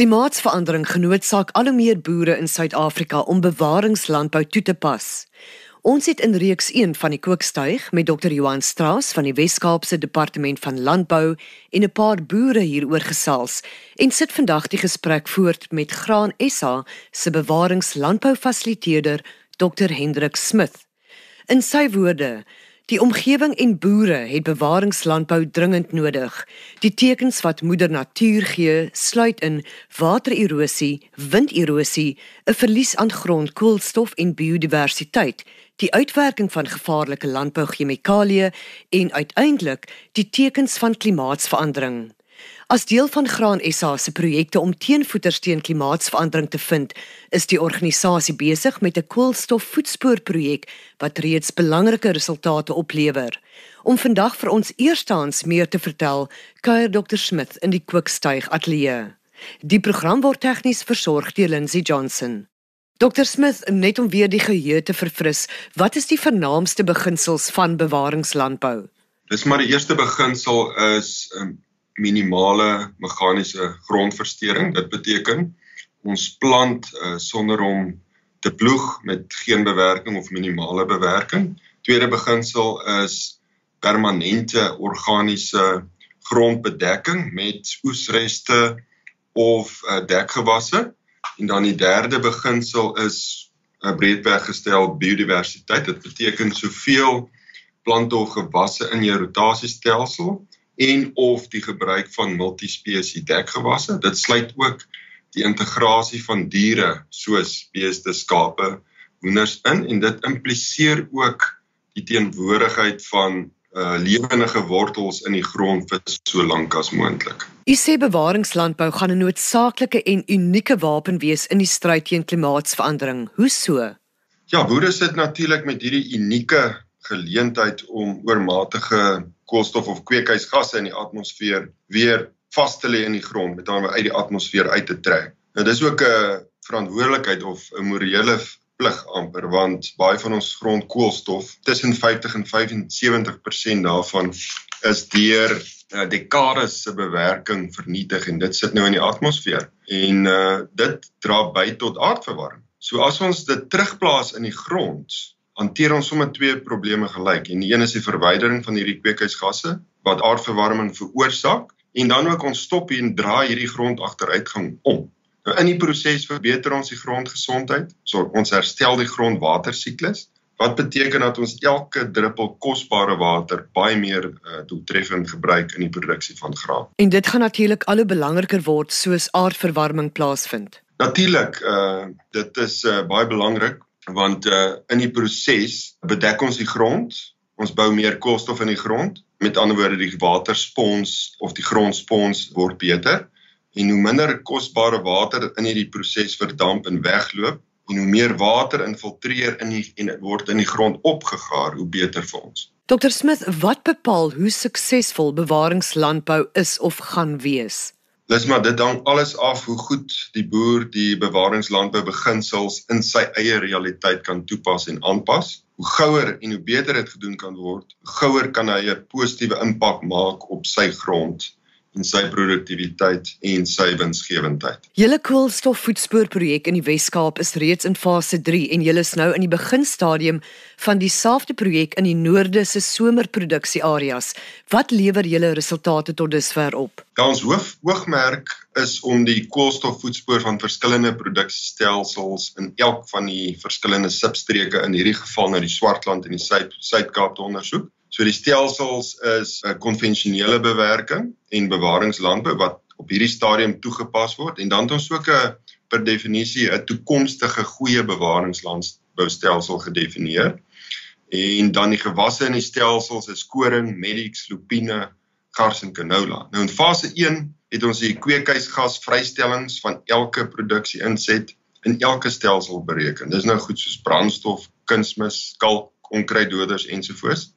Klimaatsverandering genootsaak al hoe meer boere in Suid-Afrika om bewaringslandbou toe te pas. Ons het in reeks 1 van die kookstuig met Dr. Johan Strauss van die Wes-Kaapse Departement van Landbou en 'n paar boere hieroor gesels en sit vandag die gesprek voort met Graan SA se bewaringslandboufasiliteerder Dr. Hendrik Smith. In sy woorde, Die omgewing en boere het bewaringslandbou dringend nodig. Die tekens wat moeder natuur gee, sluit in watererosie, winderosie, 'n verlies aan grond, koolstof en biodiversiteit, die uitwerking van gevaarlike landbouchemikalieë en uiteindelik die tekens van klimaatsverandering. As deel van Graan SA se projekte om teenvoeters teen klimaatsverandering te vind, is die organisasie besig met 'n koolstofvoetspoorprojek wat reeds belangrike resultate oplewer. Om vandag vir ons eerstehands meer te vertel, kuier Dr Smith in die Kookstuig Ateljee. Die program word tegnies versorg deur Lindsey Johnson. Dr Smith, net om weer die geheue te verfris, wat is die vernaamste beginsels van bewaringslandbou? Dis maar die eerste beginsel is um, minimale meganiese grondversteuring. Dit beteken ons plant uh, sonder om te ploeg met geen bewerking of minimale bewerking. Tweede beginsel is permanente organiese grondbedekking met oesreste of uh, dekgewasse. En dan die derde beginsel is 'n uh, breedweg gestel biodiversiteit. Dit beteken soveel plante of gewasse in jou rotasiestelsel en of die gebruik van multispesie dekgewasse. Dit sluit ook die integrasie van diere soos beeste, skape, hoenders in en dit impliseer ook die teenwoordigheid van uh lewendige wortels in die grond vir so lank as moontlik. U sê bewaringslandbou gaan 'n noodsaaklike en unieke wapen wees in die stryd teen klimaatsverandering. Hoe so? Ja, boere sit natuurlik met hierdie unieke geleentheid om oormatige koolstof of kweekhuisgasse in die atmosfeer weer vas te lê in die grond met dan uit die atmosfeer uit te trek. Nou dis ook 'n verantwoordelikheid of 'n morele plig amper want baie van ons grondkoolstof tussen 50 en 75% daarvan is deur uh, dekades se bewerking vernietig en dit sit nou in die atmosfeer en uh, dit dra by tot aardverwarming. So as ons dit terugplaas in die grond hanteer ons sommer twee probleme gelyk. En die een is die verwydering van hierdie kweekhuisgasse wat aardverwarming veroorsaak en dan ook ons stop hier en draai hierdie grond agteruitgang om. Nou in die proses verbeter ons die grondgesondheid, so ons herstel die grondwatersiklus wat beteken dat ons elke druppel kosbare water baie meer uh, doeltreffend gebruik in die produksie van graan. En dit gaan natuurlik al hoe belangriker word soos aardverwarming plaasvind. Natuurlik, uh dit is uh, baie belangrik want uh, in die proses bedek ons die grond, ons bou meer koolstof in die grond. Met ander woorde die waterspons of die grondspons word beter en hoe minder kosbare water in hierdie proses verdamp en wegloop en hoe meer water infiltreer in die en word in die grond opgegaar, hoe beter vir ons. Dr Smith, wat bepaal hoe suksesvol bewaringslandbou is of gaan wees? Dis maar dit hang alles af hoe goed die boer die bewaringslandbou beginsels in sy eie realiteit kan toepas en aanpas. Hoe gouer en hoe beter dit gedoen kan word, gouer kan hy 'n positiewe impak maak op sy grond en sy produktiwiteit en sy winsgewendheid. Julle koolstofvoetspoorprojek in die Wes-Kaap is reeds in fase 3 en julle is nou in die beginstadium van dieselfde projek in die noorde se somerproduksie areas. Wat lewer julle resultate tot dusver op? Ja, ons hoof oogmerk is om die koolstofvoetspoor van verskillende produksiestelsels in elk van die verskillende substreke in hierdie geval nou die Swartland en die Suid-Kaap te ondersoek. So die stelsels is 'n konvensionele bewerking en bewaringslandbou wat op hierdie stadium toegepas word en dan het ons ook 'n per definisie 'n toekomstige goeie bewaringslandboustelsel gedefinieer. En dan die gewasse in die stelsels is koring, medics, lupine, gars en canola. Nou in fase 1 het ons die kweekhuisgas vrystellings van elke produksie inset in elke stelsel bereken. Dis nou goed soos brandstof, kunsmis, kalk, onkruiddoders ensovoorts.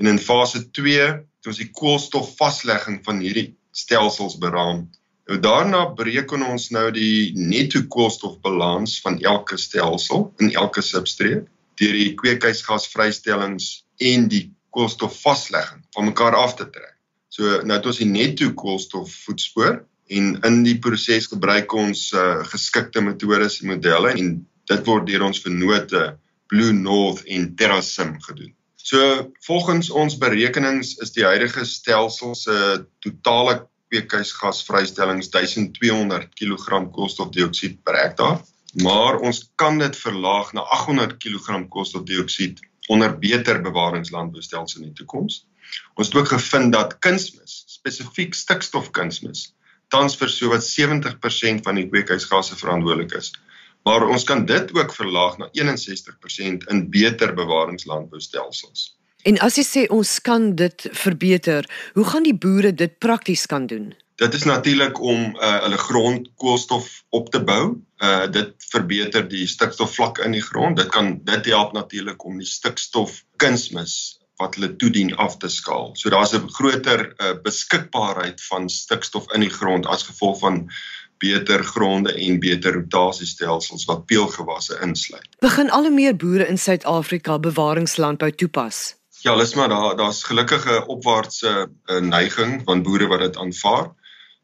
En in fase 2 het ons die koolstofvaslegging van hierdie stelsels beraam. Nou daarna bereken ons nou die netto koolstofbalans van elke stelsel in elke substreek deur die kweekhuisgasvrystellings en die koolstofvaslegging van mekaar af te trek. So nou het ons die netto koolstofvoetspoor en in die proses gebruik ons uh, geskikte metodes en modelle en dit word deur ons vennote Blue North en TerraSim gedoen. So volgens ons berekenings is die huidige stelsel se totale kweekhuisgasvrystellings 1200 kg koolstofdioksied per hektaar, maar ons kan dit verlaag na 800 kg koolstofdioksied onder beter bewaringslandboustelsels in die toekoms. Ons het ook gevind dat kunsmis, spesifiek stikstofkunsmis, tans vir sowat 70% van die kweekhuisgasse verantwoordelik is. Maar ons kan dit ook verlaag na 61% in beter bewaringslandboustelsels. En as jy sê ons kan dit verbeter, hoe gaan die boere dit prakties kan doen? Dit is natuurlik om uh, hulle grond koolstof op te bou. Uh dit verbeter die stikstofvlak in die grond. Dit kan dit help natuurlik om die stikstof kunsmis wat hulle toedien af te skaal. So daar's 'n groter uh, beskikbaarheid van stikstof in die grond as gevolg van beter gronde en beter rotasiestelsels wat peulgewasse insluit. Begin al hoe meer boere in Suid-Afrika bewaringslandbou toepas. Ja, lis maar daar daar's gelukkige opwaartse uh, neiging van boere wat dit aanvaar.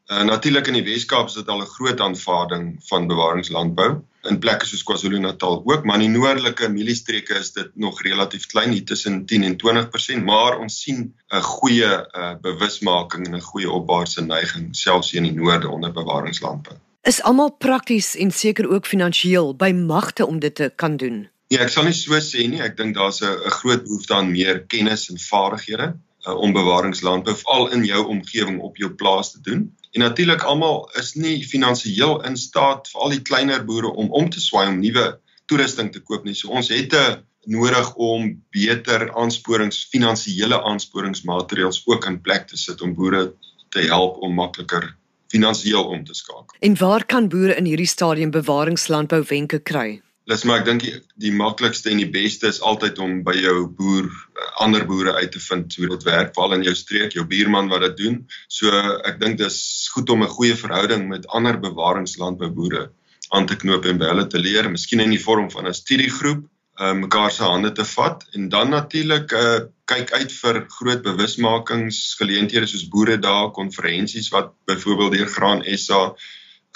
Uh, Natuurlik in die Wes-Kaap is dit al 'n groot aanvaarding van bewaringslandbou in plekke soos KwaZulu-Natal ook, maar in die noordelike mieliestreke is dit nog relatief klein, hier tussen 10 en 20%, maar ons sien 'n goeie uh, bewusmaking en 'n goeie opwaartse neiging selfs hier in die noorde onder bewaringslandbou. Is almal prakties en seker ook finansiëel by magte om dit te kan doen? Ja, ek sal nie so sê nie. Ek dink daar's 'n groot behoefte aan meer kennis en vaardighede uh, om bewaringslandbou veral in jou omgewing op jou plaas te doen. En natuurlik almal is nie finansiëel in staat vir al die kleiner boere om om te swaai om nuwe toerusting te koop nie. So ons het 'n nodig om beter aansporings finansiële aansporingsmaatreëls ook in plek te sit om boere te help om makliker finansiëel om te skakel. En waar kan boere in hierdie stadium bewaringslandbou wenke kry? Dis maar ek dink die, die maklikste en die beste is altyd om by jou boer eh, ander boere uit te vind hoe dit werk, veral in jou streek, jou buurman wat dit doen. So ek dink dis goed om 'n goeie verhouding met ander bewaringslandbouboere aan te knoop en by hulle te leer, miskien in die vorm van 'n studiegroep, uh, mekaar se hande te vat en dan natuurlik uh, kyk uit vir groot bewusmakingsgeleenthede soos boere dae, konferensies wat byvoorbeeld deur Graan SA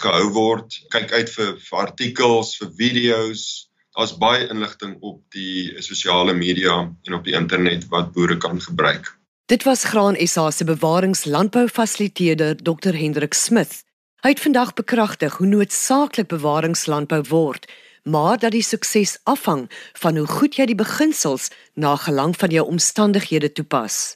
gehou word. Kyk uit vir, vir artikels, vir video's. Daar's baie inligting op die sosiale media en op die internet wat boere kan gebruik. Dit was Graan SA se bewaringslandboufasiliteerder Dr Hendrik Smith. Hy het vandag bekragtig hoe noodsaaklik bewaringslandbou word, maar dat die sukses afhang van hoe goed jy die beginsels na gelang van jou omstandighede toepas.